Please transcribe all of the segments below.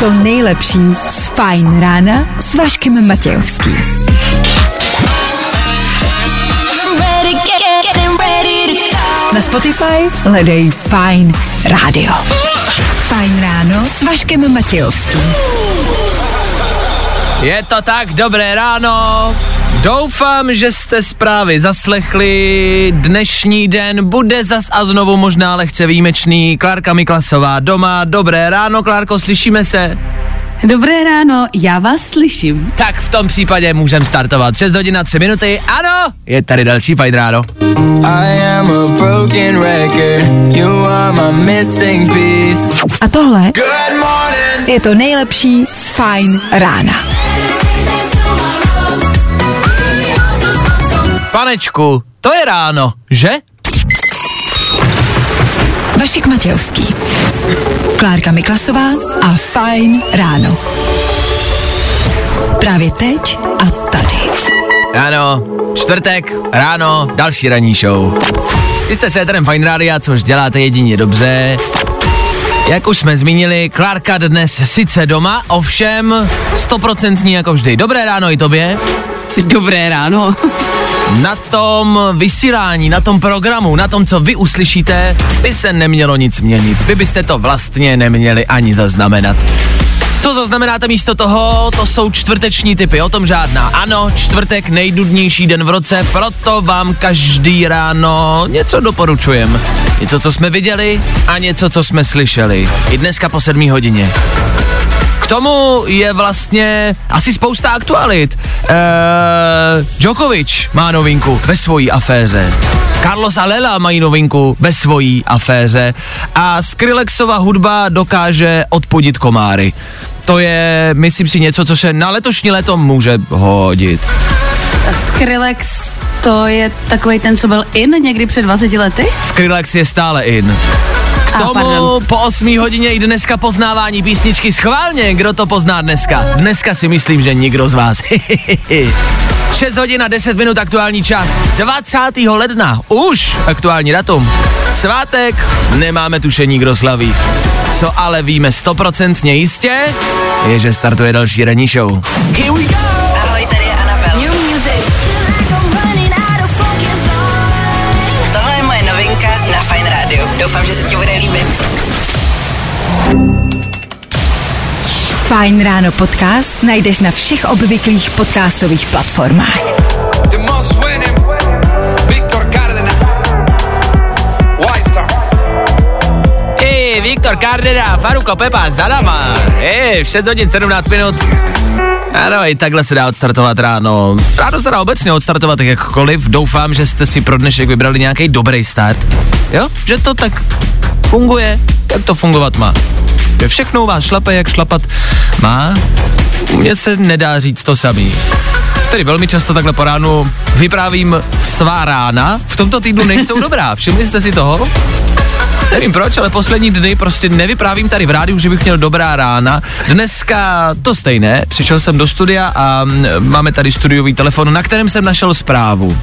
to nejlepší z Fajn rána s Vaškem Matějovským. Na Spotify hledej Fajn rádio. Fajn ráno s Vaškem Matějovským. Je to tak, dobré ráno. Doufám, že jste zprávy zaslechli. Dnešní den bude zas a znovu možná lehce výjimečný. Klárka Miklasová doma. Dobré ráno, Klárko, slyšíme se? Dobré ráno, já vás slyším. Tak v tom případě můžeme startovat. 6 hodin a 3 minuty. Ano, je tady další fajn ráno. I am a broken record. You are my missing piece. A tohle Good morning. je to nejlepší z Fajn rána. Panečku, to je ráno, že? Vašek Matějovský. Klárka Miklasová a Fajn ráno. Právě teď a tady. Ano, čtvrtek, ráno, další ranní show. Vy jste se Eterem Fine Rádia, což děláte jedině dobře. Jak už jsme zmínili, Klárka dnes sice doma, ovšem stoprocentní jako vždy. Dobré ráno i tobě. Dobré ráno. Na tom vysílání, na tom programu, na tom, co vy uslyšíte, by se nemělo nic měnit. Vy byste to vlastně neměli ani zaznamenat. Co zaznamenáte místo toho, to jsou čtvrteční typy, o tom žádná. Ano, čtvrtek nejdudnější den v roce, proto vám každý ráno něco doporučujem. Něco, co jsme viděli a něco, co jsme slyšeli. I dneska po sedmí hodině. Tomu je vlastně asi spousta aktualit. Eee, Djokovic má novinku ve svojí aféře. Carlos Alela mají novinku ve svojí aféře. A Skrillexova hudba dokáže odpodit komáry. To je, myslím si, něco, co se na letošní leto může hodit. Skrillex, to je takový ten, co byl in někdy před 20 lety? Skrillex je stále in. K tomu pardon. po 8 hodině i dneska poznávání písničky schválně. Kdo to pozná dneska? Dneska si myslím, že nikdo z vás. 6 hodin a 10 minut aktuální čas. 20. ledna. Už aktuální datum. Svátek. Nemáme tušení, kdo slaví. Co ale víme stoprocentně jistě, je, že startuje další ranní show. Here we go! Ahoj, tady je Anabel. New music. Tohle je moje novinka na Fine Radio. Doufám, že se ti bude Fajn ráno podcast najdeš na všech obvyklých podcastových platformách. Ej, Viktor Cardena, Faruko Pepa, za náma. Ej, v 6 hodin 17 minut. Ano, i takhle se dá odstartovat ráno. Ráno se dá obecně odstartovat tak jakkoliv. Doufám, že jste si pro dnešek vybrali nějaký dobrý start. Jo? Že to tak funguje, jak to fungovat má. Všechno vás šlape, jak šlapat má. Mně se nedá říct to samý. Tedy velmi často takhle po ránu vyprávím svá rána. V tomto týdnu nejsou dobrá. Všimli jste si toho? Nevím proč, ale poslední dny prostě nevyprávím tady v rádiu, že bych měl dobrá rána. Dneska to stejné, přišel jsem do studia a mm, máme tady studiový telefon, na kterém jsem našel zprávu.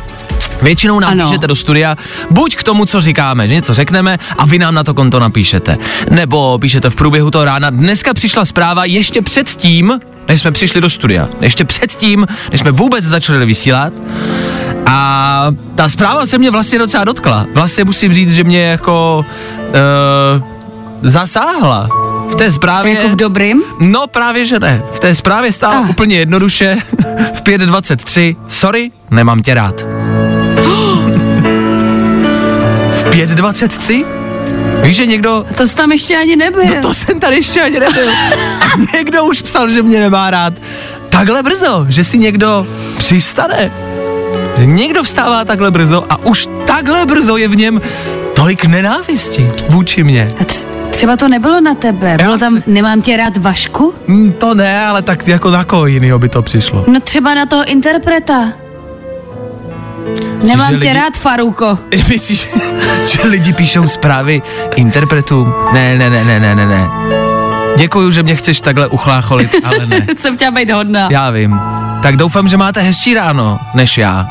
Většinou nám Ano. píšete do studia, buď k tomu, co říkáme, že něco řekneme a vy nám na to konto napíšete. Nebo píšete v průběhu toho rána. Dneska přišla zpráva ještě před tím, než jsme přišli do studia. Ještě před tím, než jsme vůbec začali vysílat. A ta zpráva se mě vlastně docela dotkla. Vlastně musím říct, že mě jako uh, zasáhla. V té zprávě... Jako v dobrým? No právě, že ne. V té zprávě stálo Ah. úplně jednoduše v 5.23 Sorry, nemám tě rád. 5.23? Víš, že někdo... To jsi tam ještě ani nebyl. No to jsem tady ještě ani nebyl. A někdo už psal, že mě nemá rád. Takhle brzo, že si někdo přistane. Že někdo vstává takhle brzo a už takhle brzo je v něm tolik nenávisti vůči mě. A tř- třeba to nebylo na tebe. Bylo Já tam, si- nemám tě rád Vašku? Hm, to ne, ale tak jako na koho jinýho by to přišlo. No třeba na toho interpreta. Nemám tě lidi- rád, Faruko. Myslíš, že lidi píšou zprávy interpretům? Ne, ne, ne, ne, ne, ne, ne. Děkuju, že mě chceš takhle uchlácholit, ale ne. Jsem chtěla být hodná. Já vím. Tak doufám, že máte hezčí ráno, než já.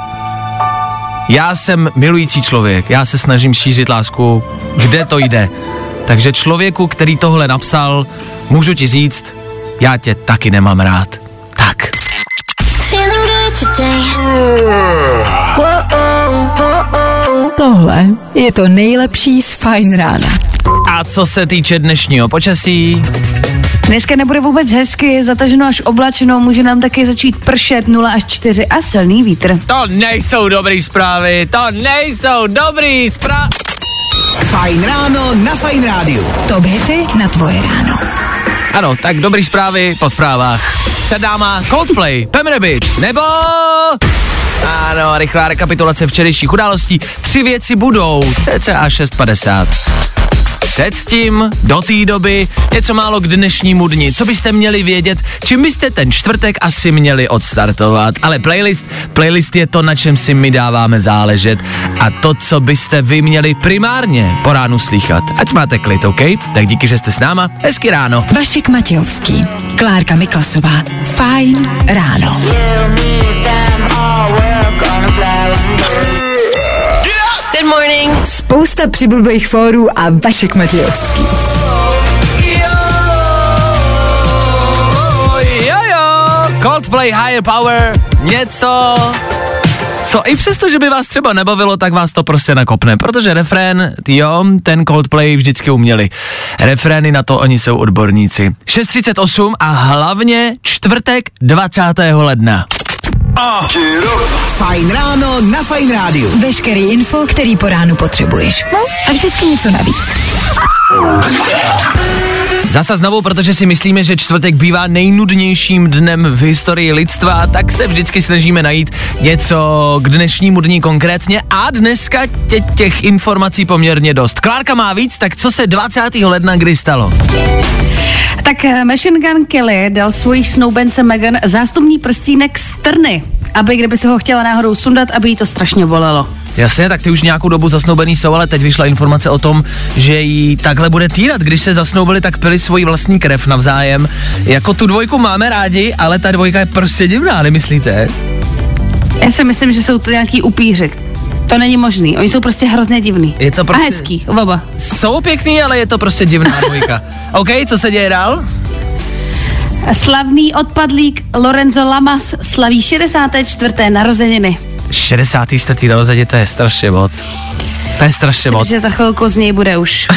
Já jsem milující člověk, já se snažím šířit lásku, kde to jde. Takže člověku, který tohle napsal, můžu ti říct, já tě taky nemám rád. Tak. Tohle je to nejlepší z Fine Rána. A co se týče dnešního počasí, Dneska nebude vůbec hezky, zataženo až oblačno, může nám taky začít pršet 0 až 4 a silný vítr. to nejsou dobrý zprávy, to nejsou dobrý zprávy. Fajn ráno na Fajn rádiu. Top hity na tvoje ráno. Ano, tak dobrý zprávy po zprávách. Před náma Coldplay, Pam Rabbit, nebo... Ano, rychlá rekapitulace včerejších událostí. Tři věci budou, cca 6.50. Předtím, do té doby, něco málo k dnešnímu dni. Co byste měli vědět, čím byste ten čtvrtek asi měli odstartovat. Ale playlist, playlist je to, na čem si my dáváme záležet. A to, co byste vy měli primárně po ránu slychat. Ať máte klid, OK? Tak díky, že jste s náma. Hezky ráno. Vašek Matějovský, Klárka Miklasová. Fajn ráno. Good morning. Spousta přibulbých fórů a Vašek Matějovský. Jo, jo, Coldplay Higher Power, něco, co i přesto, že by vás třeba nebavilo, tak vás to prostě nakopne, protože refrén, jo, ten Coldplay vždycky uměli. Refrény na to oni jsou odborníci. 6.38 a hlavně čtvrtek 20. ledna. Fajn ráno na Fajn rádiu. Veškerý info, který po ránu potřebuješ. No a vždycky něco navíc. Zasa znovu, protože si myslíme, že čtvrtek bývá nejnudnějším dnem v historii lidstva, tak se vždycky snažíme najít něco k dnešnímu dní konkrétně a dneska tě, těch informací poměrně dost. Klárka má víc, tak co se 20. ledna kdy stalo? Tak eh, Machine Gun Kelly dal svojí snoubence Megan zástupný prstínek z trny, aby kdyby se ho chtěla náhodou sundat, aby jí to strašně bolelo. Jasně, tak ty už nějakou dobu zasnoubený jsou, ale teď vyšla informace o tom, že jí takhle bude týrat. Když se zasnoubili, tak pili svoji vlastní krev navzájem. Jako tu dvojku máme rádi, ale ta dvojka je prostě divná, nemyslíte? Já si myslím, že jsou to nějaký upíři. To není možný. Oni jsou prostě hrozně divný. Je to prostě- A hezký, oba. Jsou pěkný, ale je to prostě divná dvojka. OK, co se děje dál? Slavný odpadlík Lorenzo Lamas slaví 64. narozeniny. 64. narozeniny, to je strašně moc. To je strašně moc. Že za chvilku z něj bude už.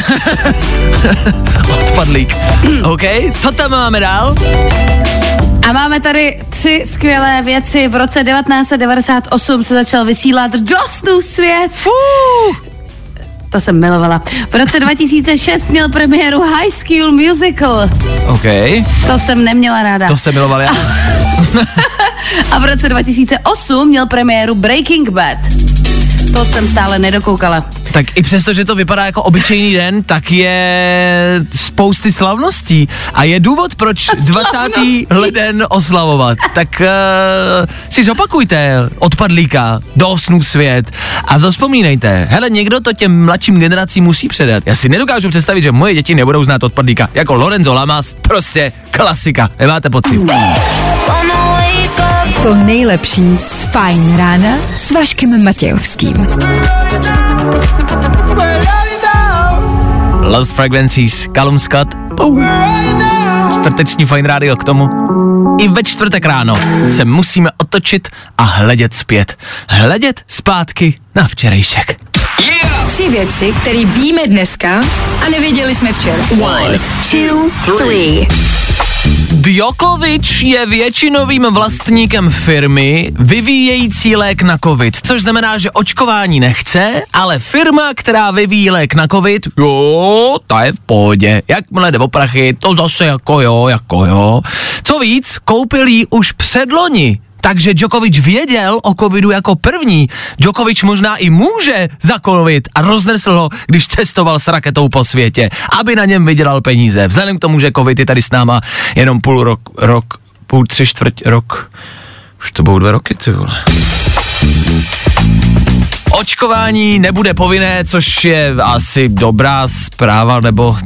Odpadlík. OK, co tam máme dál? A máme tady tři skvělé věci. V roce 1998 se začal vysílat do svět. Fú, To jsem milovala. V roce 2006 měl premiéru High School Musical. OK, To jsem neměla ráda. to se miloval já. A v roce 2008 měl premiéru Breaking Bad. To jsem stále nedokoukala. Tak i přesto, že to vypadá jako obyčejný den, tak je spousty slavností. A je důvod, proč 20. leden oslavovat. Tak uh, si zopakujte odpadlíka, do snů svět a zaspomínejte. Hele, někdo to těm mladším generacím musí předat. Já si nedokážu představit, že moje děti nebudou znát odpadlíka. Jako Lorenzo Lamas, prostě klasika. Nemáte pocit? To nejlepší z Fajn rána s Vaškem Matějovským. Lost Frequencies, Callum Scott. Pum. Čtvrteční Fine Radio k tomu. I ve čtvrtek ráno se musíme otočit a hledět zpět. Hledět zpátky na včerejšek. Tři věci, které víme dneska a nevěděli jsme včera. One, two, three. Djokovic je většinovým vlastníkem firmy vyvíjející lék na covid, což znamená, že očkování nechce, ale firma, která vyvíjí lék na covid, jo, ta je v pohodě. Jakmile jde o prachy, to zase jako jo, jako jo. Co víc, koupil ji už předloni, takže Djokovic věděl o covidu jako první. Djokovic možná i může za covid a roznesl ho, když cestoval s raketou po světě, aby na něm vydělal peníze. Vzhledem k tomu, že covid je tady s náma jenom půl rok, rok půl, tři čtvrť rok. Už to budou dva roky, ty vole. Očkování nebude povinné, což je asi dobrá zpráva, nebo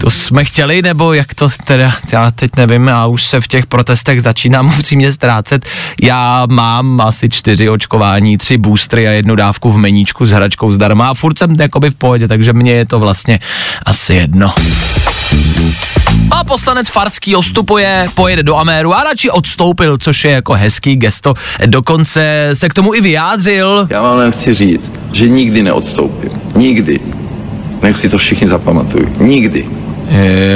to jsme chtěli, nebo jak to teda, já teď nevím, a už se v těch protestech začínám upřímně ztrácet. Já mám asi čtyři očkování, tři boostry a jednu dávku v meníčku s hračkou zdarma a furt jsem jakoby v pohodě, takže mně je to vlastně asi jedno. A poslanec Farský ostupuje, pojede do Améru a radši odstoupil, což je jako hezký gesto. Dokonce se k tomu i vyjádřil. Já vám jen chci říct, že nikdy neodstoupím. Nikdy. Nech si to všichni zapamatují. Nikdy.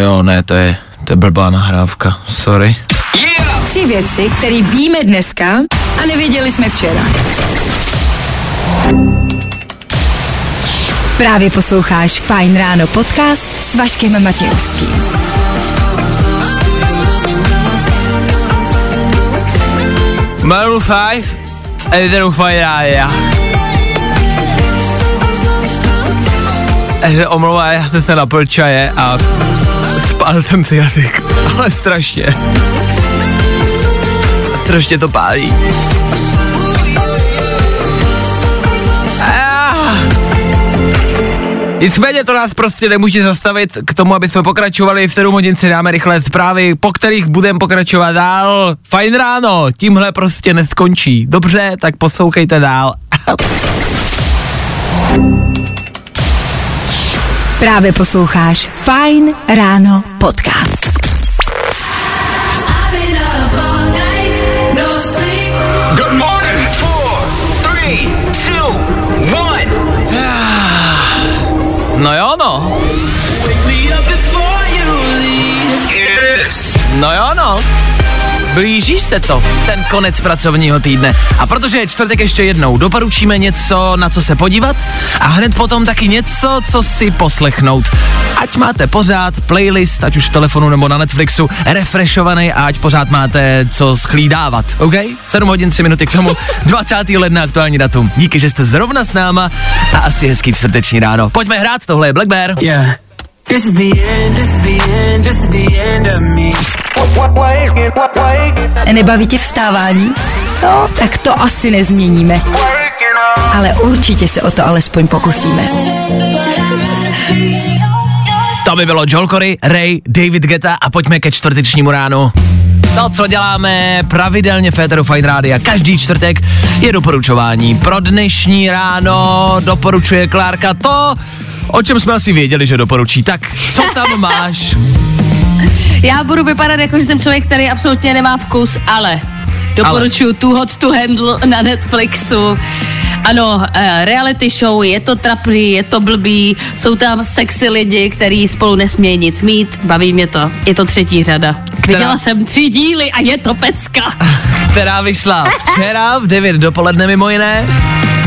Jo, ne, to je, to je blbá nahrávka, sorry. Tři věci, které víme dneska a nevěděli jsme včera. Právě posloucháš Fine Ráno podcast s Vaškem Matějovským. Maroon 5, Ederu Fajrája. Omlouvá, já jsem se napil čaje a spálil jsem si jazyk, ale strašně. Strašně to pálí. Nicméně to nás prostě nemůže zastavit k tomu, aby jsme pokračovali v 7 hodin si dáme rychle zprávy, po kterých budeme pokračovat dál. Fajn ráno, tímhle prostě neskončí. Dobře, tak poslouchejte dál. Právě posloucháš Fine Ráno podcast. No jo no. Blíží se to, ten konec pracovního týdne. A protože je čtvrtek ještě jednou, doporučíme něco, na co se podívat a hned potom taky něco, co si poslechnout. Ať máte pořád playlist, ať už v telefonu nebo na Netflixu, refreshovaný a ať pořád máte co schlídávat, OK? 7 hodin 3 minuty k tomu, 20. ledna aktuální datum. Díky, že jste zrovna s náma a asi hezký čtvrteční ráno. Pojďme hrát, tohle je Black Bear. Yeah. This is the end, this is the end, this is the end of me. Nebaví tě vstávání? No, tak to asi nezměníme. Ale určitě se o to alespoň pokusíme. To by bylo Joel Corey, Ray, David Geta a pojďme ke čtvrtečnímu ránu. To, co děláme pravidelně v Féteru Fine Rádia každý čtvrtek, je doporučování. Pro dnešní ráno doporučuje Klárka to, o čem jsme asi věděli, že doporučí. Tak, co tam máš? Já budu vypadat jako, že jsem člověk, který absolutně nemá vkus, ale doporučuji Too Hot to Handle na Netflixu. Ano, eh, reality show, je to trapný, je to blbý, jsou tam sexy lidi, kteří spolu nesmějí nic mít, baví mě to, je to třetí řada. Viděla jsem tři díly a je to pecka. která vyšla včera v 9 dopoledne mimo jiné.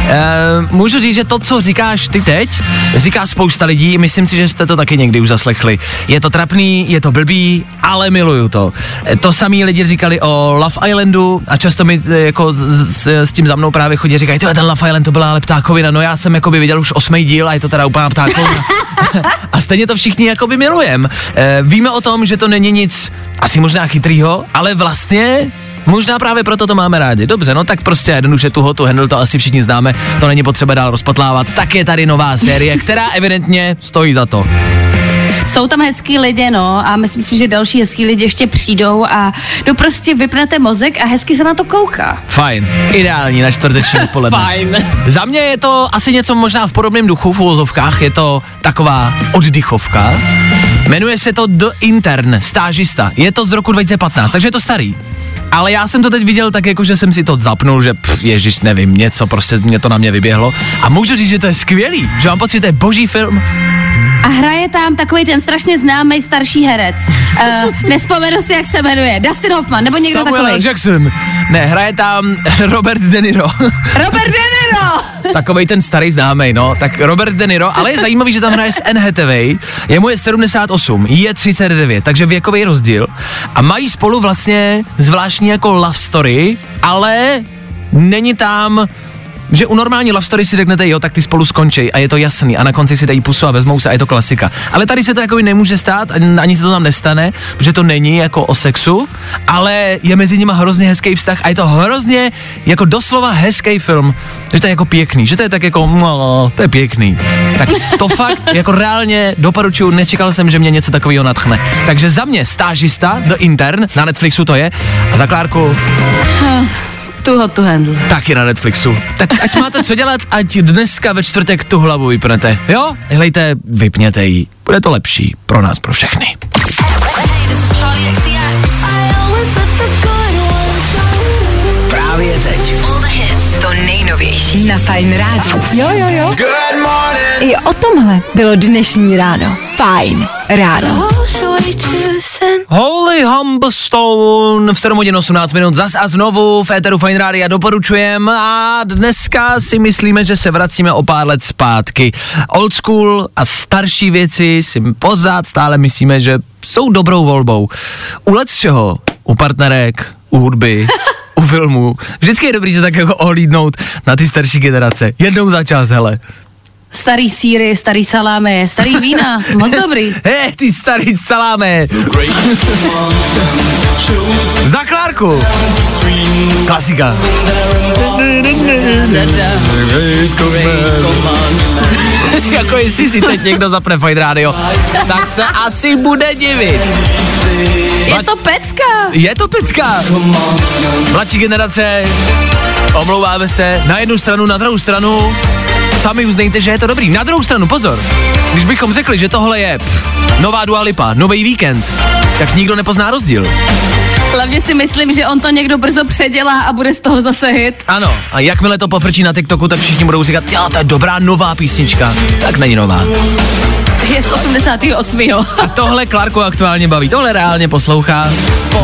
Uh, můžu říct, že to, co říkáš ty teď, říká spousta lidí, myslím si, že jste to taky někdy už zaslechli. Je to trapný, je to blbý, ale miluju to. Eh, To samý lidi říkali o Love Islandu a často mi eh, jako s, s, tím za mnou právě chodí a říkají, "Tyhle, ten Love Island to byla ale ptákovina, no já jsem jako by viděl už osmý díl a je to teda úplná ptákovina. a stejně to všichni jakoby milujem. E, víme o tom, že to není nic asi možná chytrýho, ale vlastně Možná právě proto to máme rádi. Dobře, no tak prostě jednoduše tu hotu handle to asi všichni známe, to není potřeba dál rozpatlávat. Tak je tady nová série, která evidentně stojí za to. Jsou tam hezký lidi, no, a myslím si, že další hezký lidi ještě přijdou a no prostě vypnete mozek a hezky se na to kouká. Fajn, ideální na čtvrteční odpoledne. Fajn. Za mě je to asi něco možná v podobném duchu v uvozovkách, je to taková oddychovka. Jmenuje se to The Intern, stážista. Je to z roku 2015, takže je to starý. Ale já jsem to teď viděl tak jako, že jsem si to zapnul, že pff, ježiš, nevím, něco, prostě mě to na mě vyběhlo. A můžu říct, že to je skvělý, že mám pocit, že to je boží film. A hraje tam takový ten strašně známý starší herec. Uh, nespomenu si, jak se jmenuje. Dustin Hoffman, nebo někdo Samuel takový. Jackson. Ne, hraje tam Robert De Niro. Robert De Niro! Takovej ten starý známý, no. Tak Robert De Niro, ale je zajímavý, že tam hraje s Anne Hathaway. Jemu je 78, jí je 39, takže věkový rozdíl. A mají spolu vlastně zvláštní jako love story, ale není tam že u normální love story si řeknete, jo, tak ty spolu skončí a je to jasný a na konci si dají pusu a vezmou se a je to klasika. Ale tady se to jako nemůže stát, ani- se to tam nestane, protože to není jako o sexu, ale je mezi nimi hrozně hezký vztah a je to hrozně jako doslova hezký film, že to je jako pěkný, že to je tak jako, no, to je pěkný. Tak to fakt jako reálně doporučuju, nečekal jsem, že mě něco takového natchne. Takže za mě stážista The Intern, na Netflixu to je, a za Klárku Too hot to handle. taky na Netflixu. Tak ať máte co dělat, ať dneska ve čtvrtek tu hlavu vypnete. Jo? Hlejte, vypněte ji. Bude to lepší pro nás, pro všechny. Právě teď. To nejnovější. Na Fajn rádiu. Jo, jo, jo. Good morning. I o tomhle bylo dnešní ráno. Fajn ráno. Holy Humble Stone v 7 hodin 18 minut zas a znovu v Eteru Fine Rádia doporučujem a dneska si myslíme, že se vracíme o pár let zpátky. Old school a starší věci si pořád stále myslíme, že jsou dobrou volbou. U let čeho? U partnerek, u hudby, u filmu. Vždycky je dobrý se tak jako ohlídnout na ty starší generace. Jednou za čas, hele. Starý síry, starý salámy, starý vína, moc dobrý. He, ty starý saláme. Za Klárku. Klasika. jako jestli si teď někdo zapne Fine Radio, tak se asi bude divit. Je to pecka. Je to pecka. Mladší generace, omlouváme se, na jednu stranu, na druhou stranu, sami uznejte, že je to dobrý. Na druhou stranu, pozor, když bychom řekli, že tohle je pff, nová Dua Lipa, nový víkend, tak nikdo nepozná rozdíl. Hlavně si myslím, že on to někdo brzo předělá a bude z toho zase hit. Ano, a jakmile to pofrčí na TikToku, tak všichni budou říkat, jo, to je dobrá nová písnička. Tak není nová. Je z 88. A tohle Clarku aktuálně baví, tohle reálně poslouchá.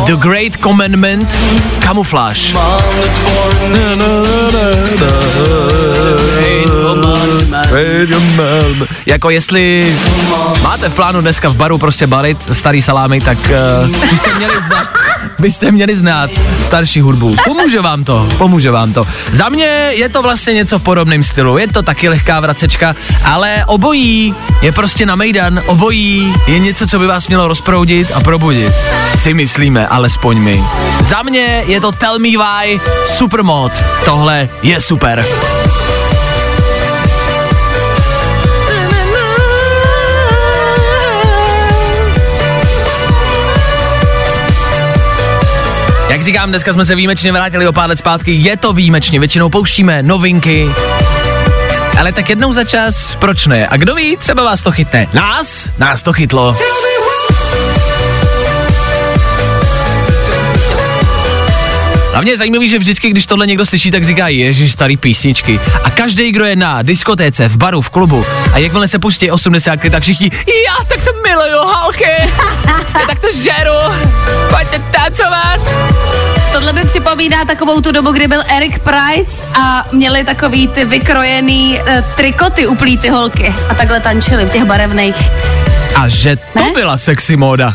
The Great Commandment, Camouflage. Jako jestli máte v plánu dneska v baru prostě balit starý salámy, tak uh, byste měli znát, byste měli znát starší hudbu. Pomůže vám to, pomůže vám to. Za mě je to vlastně něco v podobném stylu, je to taky lehká vracečka, ale obojí je prostě na Mejdan, obojí je něco, co by vás mělo rozproudit a probudit. Si myslíme, alespoň my. Za mě je to Tell Me Why Supermod. Tohle je super. Jak říkám, dneska jsme se výjimečně vrátili o pár let zpátky, je to výjimečně, většinou pouštíme novinky, ale tak jednou za čas, proč ne? A kdo ví, třeba vás to chytne. Nás? Nás to chytlo. Hlavně je zajímavý, že vždycky, když tohle někdo slyší, tak říká, ježiš, starý písničky. A každý, kdo je na diskotéce, v baru, v klubu, a jakmile se pustí 80, tak všichni, já tak to miluju, holky, já tak to žeru, pojďte tancovat. Tohle mi připomíná takovou tu dobu, kdy byl Eric Price a měli takový ty vykrojený uh, trikoty uplý ty holky a takhle tančili v těch barevných. A že to Ne? byla sexy móda.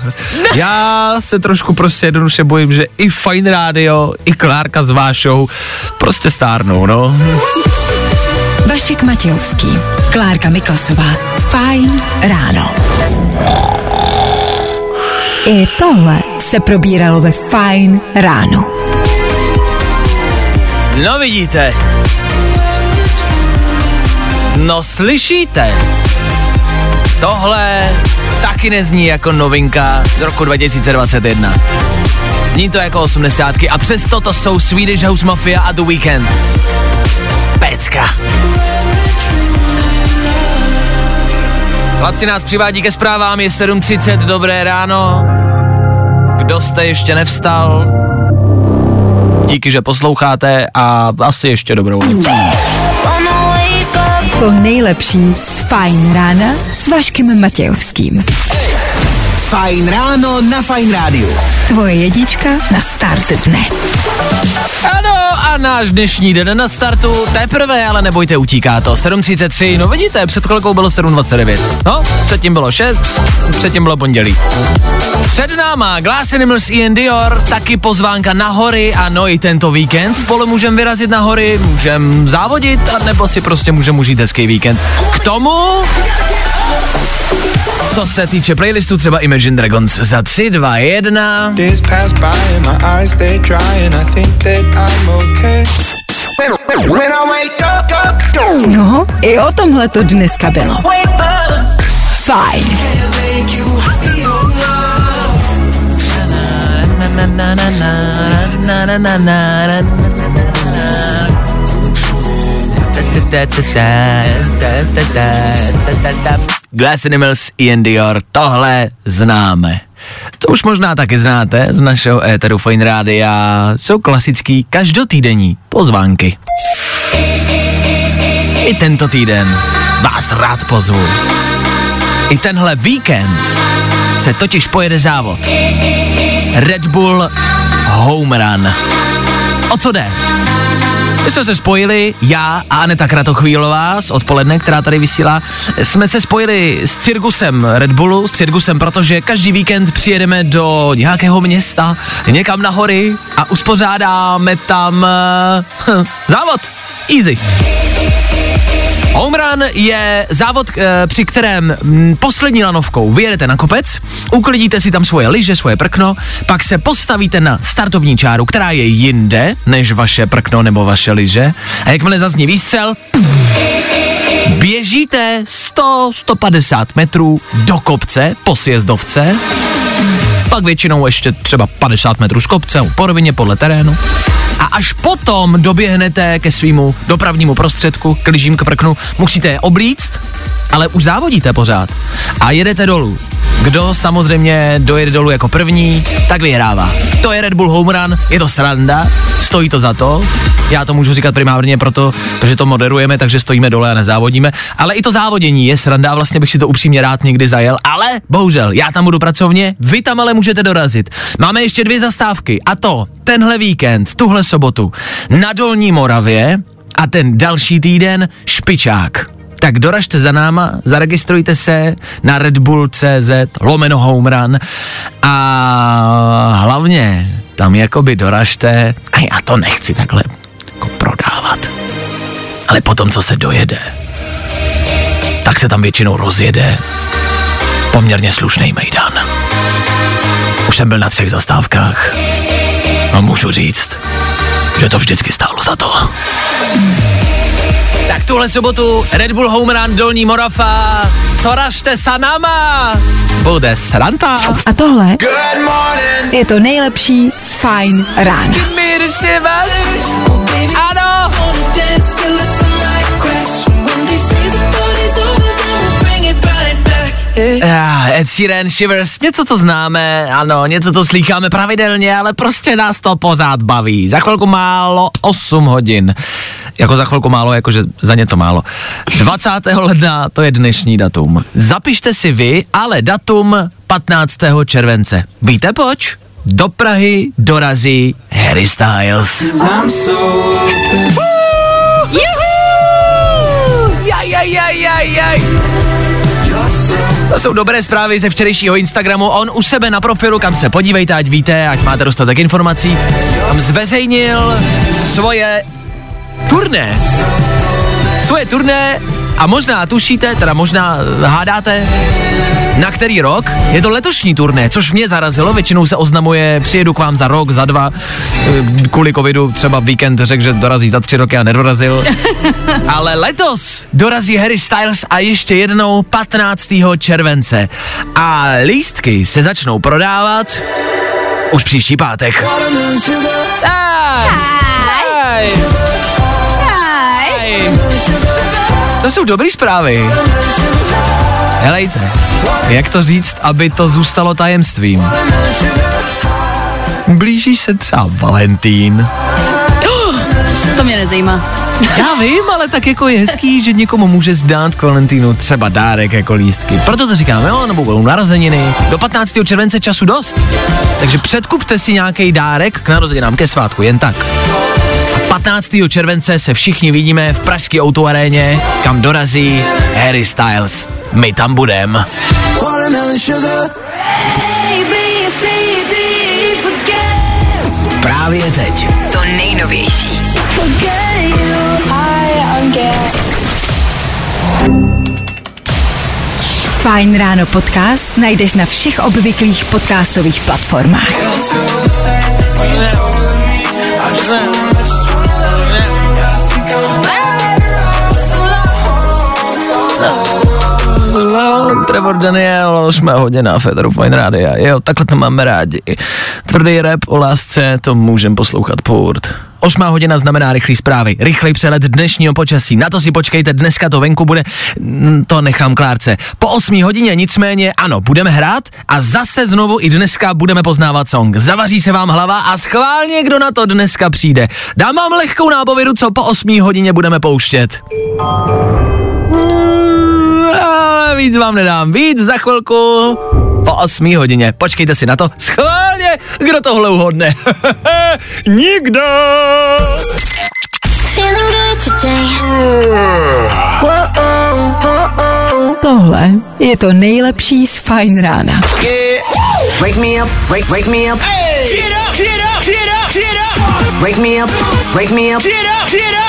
Já se trošku prostě jednoduše bojím, že i Fine Radio, i Klárka s Vášou prostě stárnou, no. Vašek Matějovský, Klárka Miklasová. Fajn ráno. I tohle se probíralo ve Fajn ráno. No vidíte. No slyšíte. Tohle taky nezní jako novinka z roku 2021. Zní to jako osmdesátky a přesto to jsou Swedish House Mafia a The Weeknd. Pecka. Chlapci nás přivádí ke zprávám, je 7.30, dobré ráno. Kdo jste ještě nevstal? Díky, že posloucháte a asi ještě dobrou noc. To nejlepší z Fajn rána s Vaškem Matějovským. Fajn ráno na Fajn rádiu. Tvoje jedička na start dne. Ano, a náš dnešní den na startu teprve, ale nebojte, utíká to. 7.33, no vidíte, před chvilkou bylo 7.29. No, předtím bylo 6, předtím bylo pondělí. Před náma Glass Animals Ian Dior, taky pozvánka na hory, ano i tento víkend. Spolu můžeme vyrazit na hory, můžeme závodit, a nebo si prostě můžeme užít hezký víkend. K tomu co se týče playlistu třeba Imagine Dragons za 3, 2, 1. Days pass by and my eyes they dry and I think that I'm okay. When I wake up, up, No, i o tomhle to dneska bylo. wake up, Fajn. make you happy, oh Glass Animals, Ian Dior, tohle známe. Co už možná taky znáte z našeho éteru Fine Rádia, jsou klasický každotýdenní pozvánky. I tento týden vás rád pozvu. I tenhle víkend se totiž pojede závod. Red Bull Home Run. O co jde? My jsme se spojili, já a Aneta Kratochvílová z odpoledne, která tady vysílá, jsme se spojili s Cirkusem Red Bullu, s Cirkusem, protože každý víkend přijedeme do nějakého města, někam na hory a uspořádáme tam uh, závod. Easy. Home Run je závod, eh, při kterém mm, poslední lanovkou vyjedete na kopec, uklidíte si tam svoje lyže, svoje prkno, pak se postavíte na startovní čáru, která je jinde než vaše prkno nebo vaše lyže. A jakmile zazní výstřel, běžíte 100-150 metrů do kopce po sjezdovce, pak většinou ještě třeba 50 metrů z kopce, po rovině podle terénu. Až potom doběhnete ke svýmu dopravnímu prostředku, k lyžím, k prknu, musíte je oblíct, ale už závodíte pořád. A jedete dolů. Kdo samozřejmě dojede dolů jako první, tak vyhrává. To je Red Bull Home Run, je to sranda, stojí to za to. Já to můžu říkat primárně proto, protože to moderujeme, takže stojíme dole a nezávodíme. Ale i to závodění je sranda, vlastně bych si to upřímně rád někdy zajel, ale bohužel, já tam budu pracovně, vy tam ale můžete dorazit. Máme ještě dvě zastávky a to tenhle víkend, tuhle sobotu na Dolní Moravě a ten další týden Špičák. Tak doražte za náma, zaregistrujte se na Red Bull CZ lomeno home run a hlavně tam jakoby doražte, a já to nechci takhle jako prodávat, ale potom, co se dojede, tak se tam většinou rozjede poměrně slušný mejdan. Už jsem byl na třech zastávkách a můžu říct, že to vždycky stálo za to. Tak tuhle sobotu Red Bull Home Run Dolní Morafa, to ražte sa náma, bude sranta. A tohle je to nejlepší z Fajn rána. Ano, Yeah. Ah, Ed Sheeran, Shivers, něco to známe, ano, něco to slýcháme pravidelně, ale prostě nás to pořád baví. Za chvilku málo 8 hodin. Jako za chvilku málo, jakože za něco málo. 20. ledna, to je dnešní datum. Zapište si vy, ale datum 15. července. Víte poč? Do Prahy dorazí Harry Styles. I'm so Jaj, jaj, jaj, jaj, jaj. To jsou dobré zprávy ze včerejšího Instagramu. On u sebe na profilu, kam se podívejte, ať víte, ať máte dostatek informací, tam zveřejnil svoje turné. Svoje turné a možná tušíte, teda možná eh, hádáte, na který rok? Je to letošní turné, což mě zarazilo, většinou se oznamuje, přijedu k vám za rok, za dva, eh, kvůli covidu třeba víkend řekl, že dorazí za tři roky a nedorazil. Ale letos dorazí Harry Styles a ještě jednou 15. července. A lístky se začnou prodávat už příští pátek. To jsou dobré zprávy. Helejte, jak to říct, aby to zůstalo tajemstvím? Blíží se třeba Valentín. To mě nezajímá. Já vím, ale tak jako je hezký, že někomu může zdát k Valentínu třeba dárek jako lístky. Proto to říkám, jo, nebo budou narozeniny. Do 15. července času dost. Takže předkupte si nějaký dárek k narozeninám, ke svátku, jen tak. 15. července se všichni vidíme v pražské autoaréně, kam dorazí Harry Styles. My tam budem. Právě teď. To nejnovější. Fajn ráno podcast najdeš na všech obvyklých podcastových platformách. Trevor Daniel, 8 hodina, Federu Fine Radio. Jo, takhle to máme rádi. Tvrdý rap o lásce, to můžem poslouchat půrt. 8 hodina znamená rychlý zprávy, rychlej přelet dnešního počasí. Na to si počkejte, dneska to venku bude, to nechám Klárce. Po 8 hodině nicméně, ano, budeme hrát a zase znovu i dneska budeme poznávat song. Zavaří se vám hlava a schválně, kdo na to dneska přijde. Dám vám lehkou nápovědu, co po 8 hodině budeme pouštět. Ale víc vám nedám, víc za chvilku po 8 hodině. Počkejte si na to. Schválně, kdo tohle uhodne? Nikdo! Tohle je to nejlepší z Fajn rána. Wake me up, wake, wake me up. Get up, get up, get up, get up. Wake me up, wake me up. Get up, get up.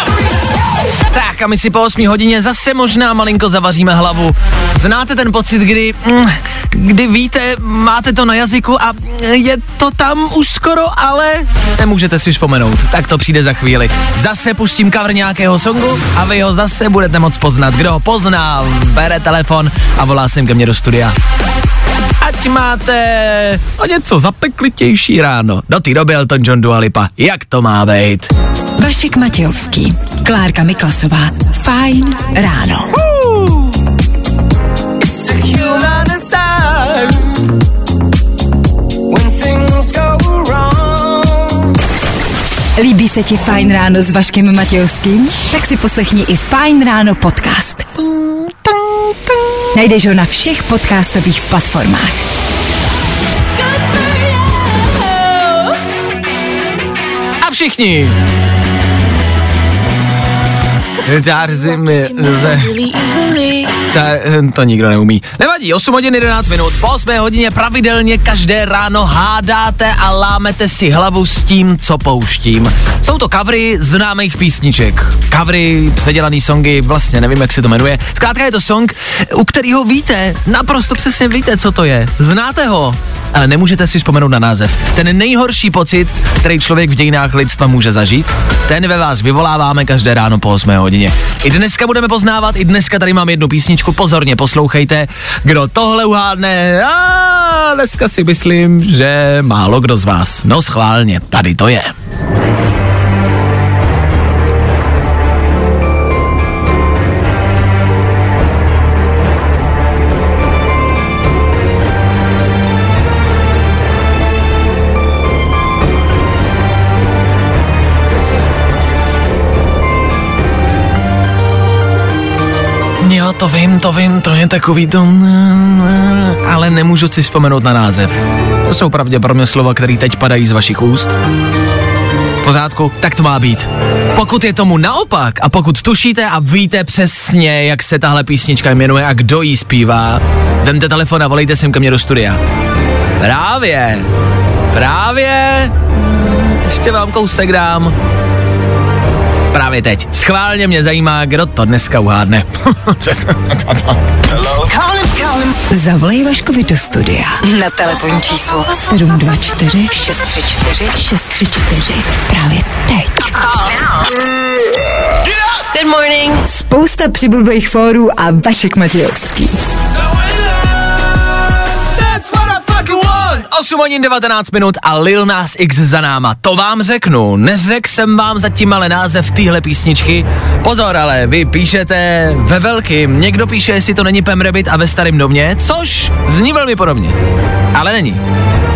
Tak a my si po 8 hodině zase možná malinko zavaříme hlavu. Znáte ten pocit, kdy, mm, kdy víte, máte to na jazyku a je to tam už skoro, ale nemůžete si vzpomenout. Tak to přijde za chvíli. Zase pustím cover nějakého songu a vy ho zase budete moc poznat. Kdo ho pozná, bere telefon a volá sem ke mně do studia. Ať máte o něco zapeklitější ráno. Do té doby Elton John Dua Lipa. Jak to má být? Vašek Matějovský, Klárka Miklasová. Fajn ráno. When things go wrong. Líbí se ti Fajn ráno s Vaškem Matějovským? Tak si poslechni i Fajn ráno podcast. Najdeš ho na všech podcastových platformách. A všichni. Zárzy mi ze... Ta, to nikdo neumí. Nevadí, 8 hodin 11 minut. Po 8 hodině pravidelně každé ráno hádáte a lámete si hlavu s tím, co pouštím. Jsou to covery známých písniček. Covery, předělaný songy, vlastně nevím, jak se to jmenuje. Zkrátka je to song, u kterého víte, naprosto přesně víte, co to je. Znáte ho, ale nemůžete si vzpomenout na název. Ten nejhorší pocit, který člověk v dějinách lidstva může zažít, ten ve vás vyvoláváme každé ráno po 8 hodině. I dneska budeme poznávat, i dneska tady mám jednu písničku, pozorně poslouchejte. Kdo tohle uhádne, a dneska si myslím, že málo kdo z vás. No schválně, tady to je. To vím, to vím, to je takový to... Ale nemůžu si vzpomenout na název. To jsou pravděpodobně slova, které teď padají z vašich úst. Pořádku, tak to má být. Pokud je tomu naopak a pokud tušíte a víte přesně, jak se tahle písnička jmenuje a kdo ji zpívá, vemte telefon a volejte sem ke mně do studia. Právě, právě, ještě vám kousek dám. Právě teď. Schválně mě zajímá, kdo to dneska uhádne. Zavolej Vaškovi do studia Na telefonní číslo 724 634 634 právě teď. Good morning. Spousta přibulbých fórů a Vašek Matějovský. 8 hodin 19 minut a Lil Nas X za náma. To vám řeknu. Neřekl jsem vám zatím ale název téhle písničky. Pozor ale, vy píšete ve velkým. Někdo píše, jestli to není Pem Rabbit a ve starém domě, což zní velmi podobně. Ale není.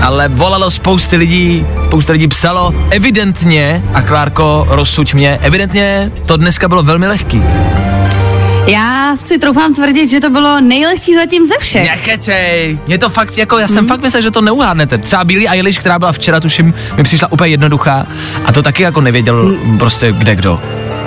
Ale volalo spousty lidí, spousta lidí psalo, evidentně, a Klárko, rozsuď mě, evidentně to dneska bylo velmi lehký. Já si troufám tvrdit, že to bylo nejlehčí zatím ze všech. Nekecej, je to fakt, jako já jsem hmm. fakt myslel, že to neuhádnete. Třeba Billie Eilish, která byla včera, tuším, mi přišla úplně jednoduchá a to taky jako nevěděl hmm. prostě kde kdo.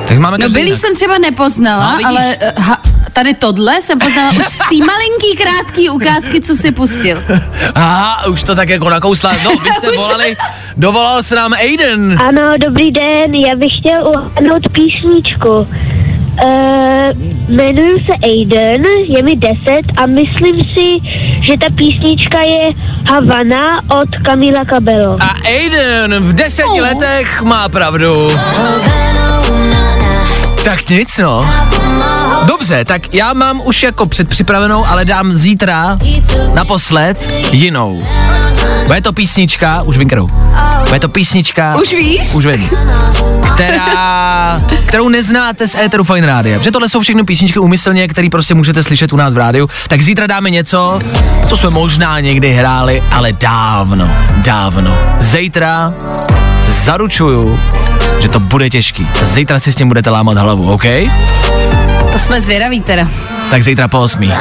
Tak máme No Billy jsem třeba nepoznala, No, ale uh, ha, tady tohle jsem poznala už z té malinký krátký ukázky, co si pustil. Aha, už to tak jako nakousla. No, vy jste volali, dovolal se nám Aiden. Ano, dobrý den, já bych chtěl uhádnout písničku. Uh, jmenuji se Aiden, je mi 10 a myslím si, že ta písnička je Havana od Kamila Cabello. A Aiden v deseti Oh. letech má pravdu. Tak nic no. Dobře, tak já mám už jako předpřipravenou, ale dám zítra naposled jinou. Bude to písnička, už vím kterou. Bude to písnička. Už víš? Už vím. Která, kterou neznáte z Eteru Fine Rádia. Protože tohle jsou všechno písničky úmyslně, které prostě můžete slyšet u nás v rádiu. Tak zítra dáme něco, co jsme možná někdy hráli, ale dávno, dávno. Zítra zaručuju, že to bude těžký. Zítra si s tím budete lámat hlavu, OK? To jsme zvědaví teda. Tak zítra po osmí.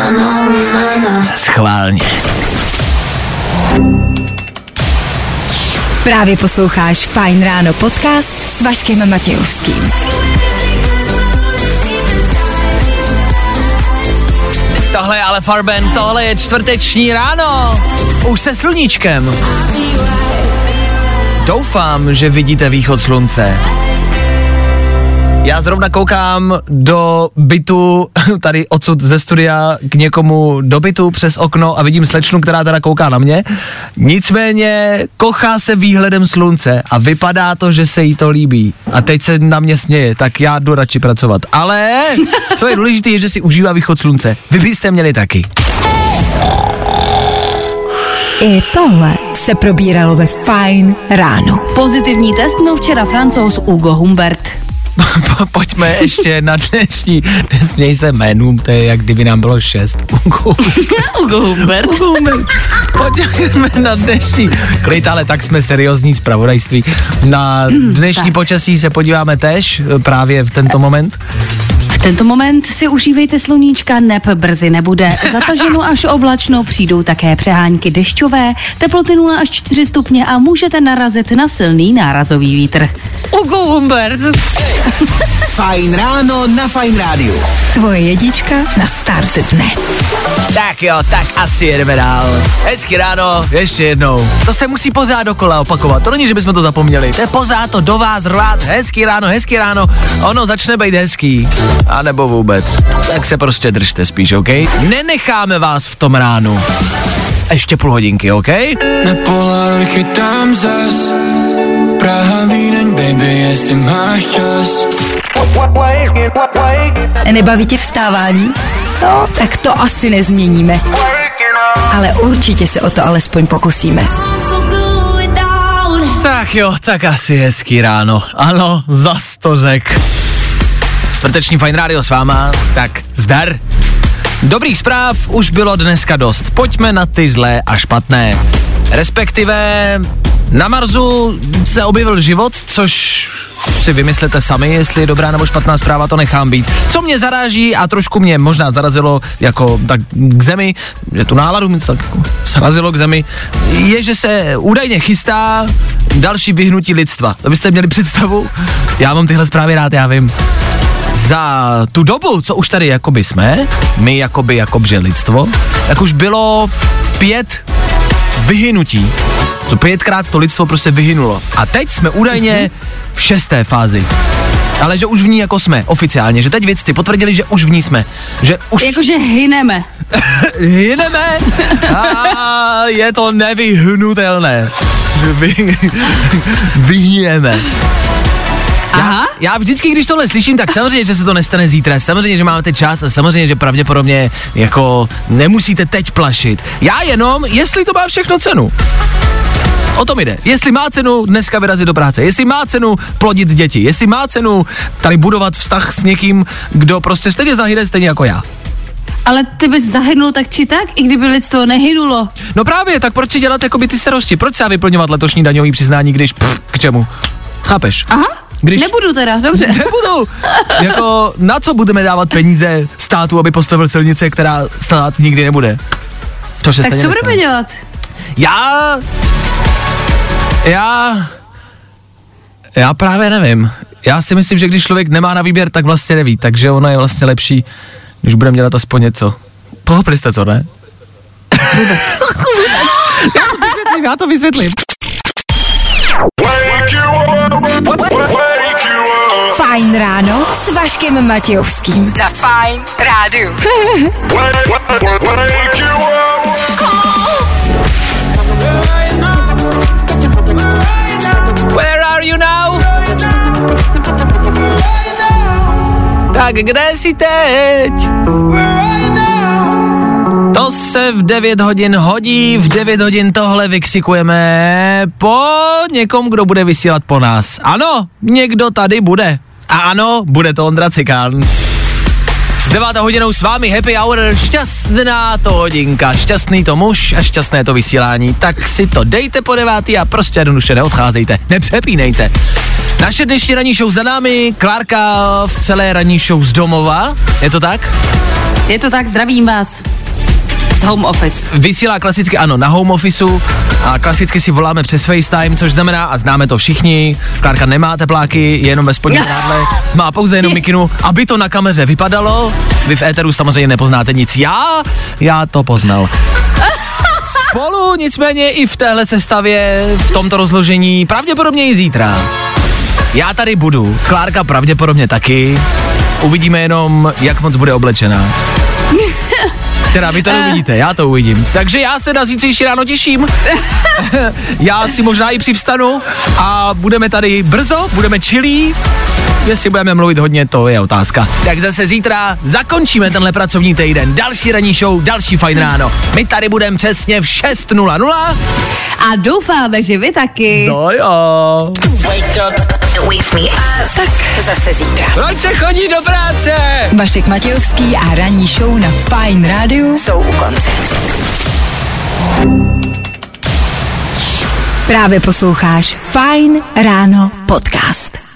Schválně. Právě posloucháš Fajn ráno podcast s Vaškem Matějovským. Tohle je ale Farben, tohle je čtvrteční ráno. Už se sluníčkem. Doufám, že vidíte východ slunce. Já zrovna koukám do bytu, tady odsud ze studia k někomu do bytu přes okno a vidím slečnu, která teda kouká na mě. Nicméně kochá se výhledem slunce a vypadá to, že se jí to líbí. A teď se na mě směje, tak já jdu radši pracovat. Ale co je důležité, je, že si užívá východ slunce. Vy byste měli taky. I tohle se probíralo ve Fajn ráno. Pozitivní test měl včera francouz Hugo Humbert. Po- Pojďme ještě na dnešní, nesměj se jménům, to je jak kdyby nám bylo šest. Hugo Humbert. Pojďme na dnešní, klid, ale tak jsme seriózní zpravodajství. Na dnešní tak. počasí se podíváme tež eh, právě v tento moment. V tento moment si užívejte sluníčka, neb brzy nebude. Zataženo až oblačno přijdou také přehánky dešťové, teploty 0 až 4 stupně a můžete narazit na silný nárazový vítr. Hugo Humbert. Fajn ráno na Fajn rádiu. Tvoje jedička na start dne. Tak jo, tak asi jedeme dál. Hezky ráno, ještě jednou. To se musí pořád dokola opakovat. To není, že bychom to zapomněli. To je pořád to do vás rvát. Hezky ráno, hezky ráno. Ono začne být hezký. A nebo vůbec. Tak se prostě držte spíš, OK? Nenecháme vás v tom ránu. Ještě půl hodinky, OK? Na Polaroid chytám zas Praha, Vídeň, baby, jestli máš čas Nebaví tě vstávání? No, tak to asi nezměníme. Ale určitě se o to alespoň pokusíme. Tak jo, tak asi hezký ráno. Ano, zas to řek. Čtvrteční Fine Radio s váma, tak zdar. Dobrých zpráv už bylo dneska dost. Pojďme na ty zlé a špatné. Respektive na Marsu se objevil život, což si vymyslete sami, jestli je dobrá nebo špatná zpráva, to nechám být. Co mě zaráží a trošku mě možná zarazilo jako tak k zemi, že tu náladu mi to tak jako zarazilo k zemi, je, že se údajně chystá další vyhnutí lidstva. To byste měli představu? Já mám tyhle zprávy rád, já vím za tu dobu, co už tady jakoby jsme, my jakoby jakoby lidstvo, tak už bylo pět vyhynutí. Co pětkrát to lidstvo prostě vyhynulo. A teď jsme údajně v šesté fázi. Ale že už v ní jako jsme, oficiálně, že teď vědci potvrdili, že už v ní jsme. Že už Jakože hyneme. hyneme a je to nevyhnutelné. Vy, vyhneme. Já, já vždycky, když tohle slyším, tak samozřejmě, že se to nestane zítra, samozřejmě, že máte čas a samozřejmě, že pravděpodobně jako nemusíte teď plašit. Já jenom, jestli to má všechno cenu. O tom jde. Jestli má cenu dneska vyrazit do práce, jestli má cenu plodit děti, jestli má cenu tady budovat vztah s někým, kdo prostě stejně zahyne stejně jako já. Ale ty bys zahynul tak či tak, i kdyby lidstvo nehynulo. No právě, tak proč si dělat jako by ty starosti? Proč se vyplňovat letošní daňový přiznání, když pff, k čemu? Chápeš? Aha, Když- nebudu teda, dobře. Nebudu. jako na co budeme dávat peníze státu, aby postavil silnice, která stát nikdy nebude? To se tak co nestane. budeme dělat? Já... Já... Já právě nevím. Já si myslím, že když člověk nemá na výběr, tak vlastně neví. Takže ono je vlastně lepší, když budeme dělat aspoň něco. Pochopili jste to, ne? Vůbec. já to vysvětlím, já to vysvětlím. Fajn ráno s Vaškem Matějovským. Na Fine Rádiu. Where are you now? Tak kde jsi teď? To se v 9 hodin hodí, v 9 hodin tohle vykřikujeme po někom, kdo bude vysílat po nás. Ano, někdo tady bude. A ano, bude to Ondra Cikán. S devátou hodinou s vámi Happy Hour, šťastná to hodinka, šťastný to muž a šťastné to vysílání. Tak si to dejte po devátý a prostě jednoduše neodcházejte, nepřepínejte. Naše dnešní ranní show za námi, Klárka v celé ranní show z domova, je to tak? Je to tak, zdravím vás. Z home office. Vysílá klasicky, ano, na home officeu a klasicky si voláme přes FaceTime, což znamená, a známe to všichni, Klárka nemá tepláky, je jenom ve spodní prádle, má pouze jenom mikinu, aby to na kameře vypadalo, vy v éteru samozřejmě nepoznáte nic, já, já to poznal. Spolu nicméně i v téhle sestavě, v tomto rozložení, pravděpodobně i zítra. Já tady budu, Klárka pravděpodobně taky, uvidíme jenom, jak moc bude oblečená. Teda vy to neuvidíte, já to uvidím. Takže já se na zítřejší ráno těším. já si možná i přivstanu a budeme tady brzo, budeme chillí. Jestli budeme mluvit hodně, to je otázka. Tak zase zítra zakončíme tenhle pracovní týden. Další ranní show, další fajn ráno. My tady budeme přesně v 6.00. A doufáme, že vy taky. No jo. Wake up. Wake me up. Tak zase zítra. Proč se chodí do práce? Vašek Matějovský a ranní show na Fajn rádiu Jsou u konce. právě posloucháš Fajn ráno podcast.